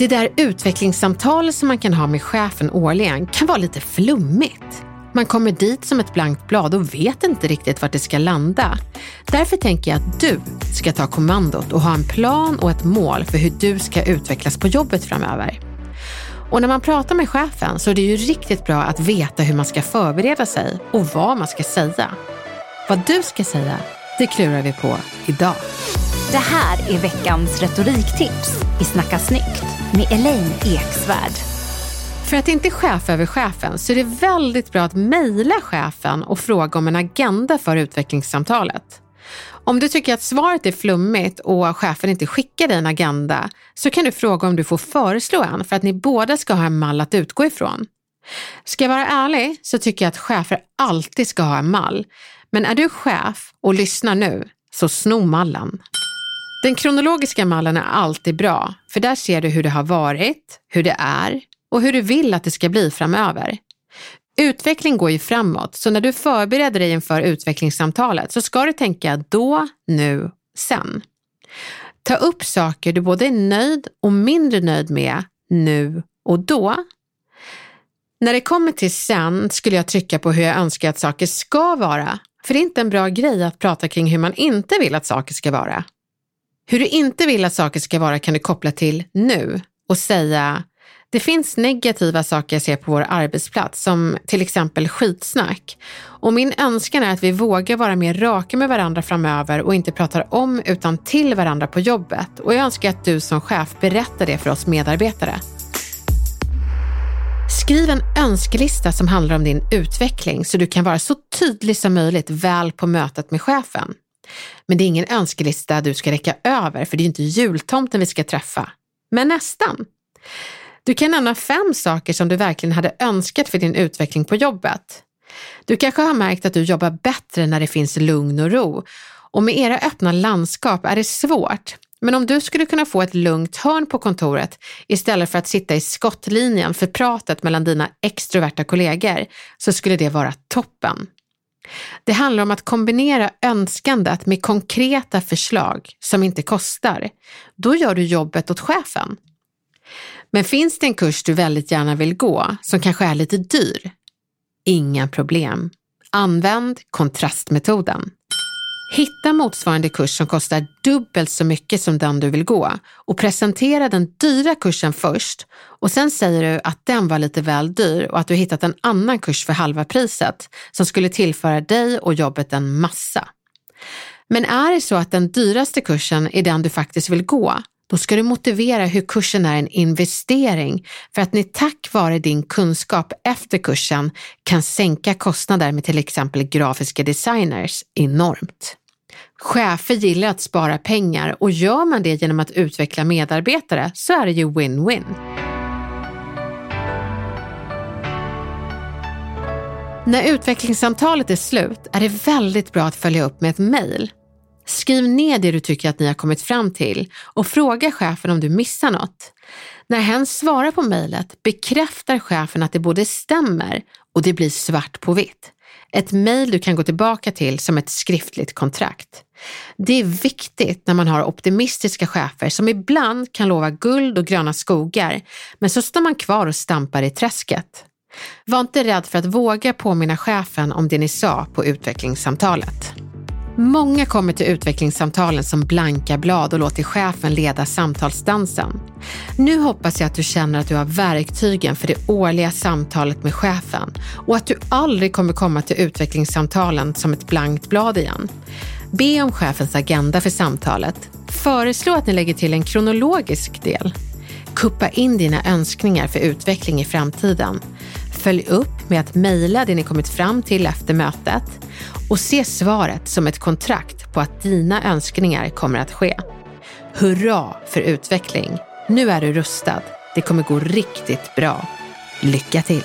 Det där utvecklingssamtalet som man kan ha med chefen årligen kan vara lite flummigt. Man kommer dit som ett blankt blad och vet inte riktigt vart det ska landa. Därför tänker jag att du ska ta kommandot och ha en plan och ett mål för hur du ska utvecklas på jobbet framöver. Och när man pratar med chefen så är det ju riktigt bra att veta hur man ska förbereda sig och vad man ska säga. Vad du ska säga, det klurar vi på idag. Det här är veckans retoriktips i Snacka snyggt med Elaine Eksvärd. För att inte chefa över chefen så är det väldigt bra att mejla chefen och fråga om en agenda för utvecklingssamtalet. Om du tycker att svaret är flummigt och chefen inte skickar dig en agenda så kan du fråga om du får föreslå en för att ni båda ska ha en mall att utgå ifrån. Ska jag vara ärlig så tycker jag att chefer alltid ska ha en mall. Men är du chef och lyssnar nu, så sno mallen. Den kronologiska mallen är alltid bra, för där ser du hur det har varit, hur det är och hur du vill att det ska bli framöver. Utveckling går ju framåt, så när du förbereder dig inför utvecklingssamtalet så ska du tänka då, nu, sen. Ta upp saker du både är nöjd och mindre nöjd med nu och då. När det kommer till sen skulle jag trycka på hur jag önskar att saker ska vara, för det är inte en bra grej att prata kring hur man inte vill att saker ska vara. Hur du inte vill att saker ska vara kan du koppla till nu och säga det finns negativa saker jag ser på vår arbetsplats, som till exempel skitsnack. Och min önskan är att vi vågar vara mer raka med varandra framöver och inte pratar om utan till varandra på jobbet. Och jag önskar att du som chef berättar det för oss medarbetare. Skriv en önskelista som handlar om din utveckling så du kan vara så tydlig som möjligt väl på mötet med chefen. Men det är ingen önskelista du ska räcka över, för det är inte jultomten vi ska träffa. Men nästan. Du kan nämna fem saker som du verkligen hade önskat för din utveckling på jobbet. Du kanske har märkt att du jobbar bättre när det finns lugn och ro. Och med era öppna landskap är det svårt. Men om du skulle kunna få ett lugnt hörn på kontoret istället för att sitta i skottlinjen för pratet mellan dina extroverta kollegor så skulle det vara toppen. Det handlar om att kombinera önskandet med konkreta förslag som inte kostar. Då gör du jobbet åt chefen. Men finns det en kurs du väldigt gärna vill gå som kanske är lite dyr? Inga problem. Använd kontrastmetoden. Hitta motsvarande kurs som kostar dubbelt så mycket som den du vill gå och presentera den dyra kursen först och sen säger du att den var lite väl dyr och att du hittat en annan kurs för halva priset som skulle tillföra dig och jobbet en massa. Men är det så att den dyraste kursen är den du faktiskt vill gå, då ska du motivera hur kursen är en investering för att ni tack vare din kunskap efter kursen kan sänka kostnader med till exempel grafiska designers enormt. Chefer gillar att spara pengar och gör man det genom att utveckla medarbetare så är det ju win-win. När utvecklingssamtalet är slut är det väldigt bra att följa upp med ett mejl. Skriv ner det du tycker att ni har kommit fram till och fråga chefen om du missar något. När hen svarar på mejlet bekräftar chefen att det både stämmer och det blir svart på vitt. Ett mejl du kan gå tillbaka till som ett skriftligt kontrakt. Det är viktigt när man har optimistiska chefer som ibland kan lova guld och gröna skogar, men så står man kvar och stampar i träsket. Var inte rädd för att våga påminna chefen om det ni sa på utvecklingssamtalet. Många kommer till utvecklingssamtalen som blanka blad och låter chefen leda samtalsdansen. Nu hoppas jag att du känner att du har verktygen för det årliga samtalet med chefen och att du aldrig kommer komma till utvecklingssamtalen som ett blankt blad igen. Be om chefens agenda för samtalet. Föreslå att ni lägger till en kronologisk del. Kuppa in dina önskningar för utveckling i framtiden. Följ upp med att mejla det ni kommit fram till efter mötet och se svaret som ett kontrakt på att dina önskningar kommer att ske. Hurra för utveckling! Nu är du rustad. Det kommer gå riktigt bra. Lycka till!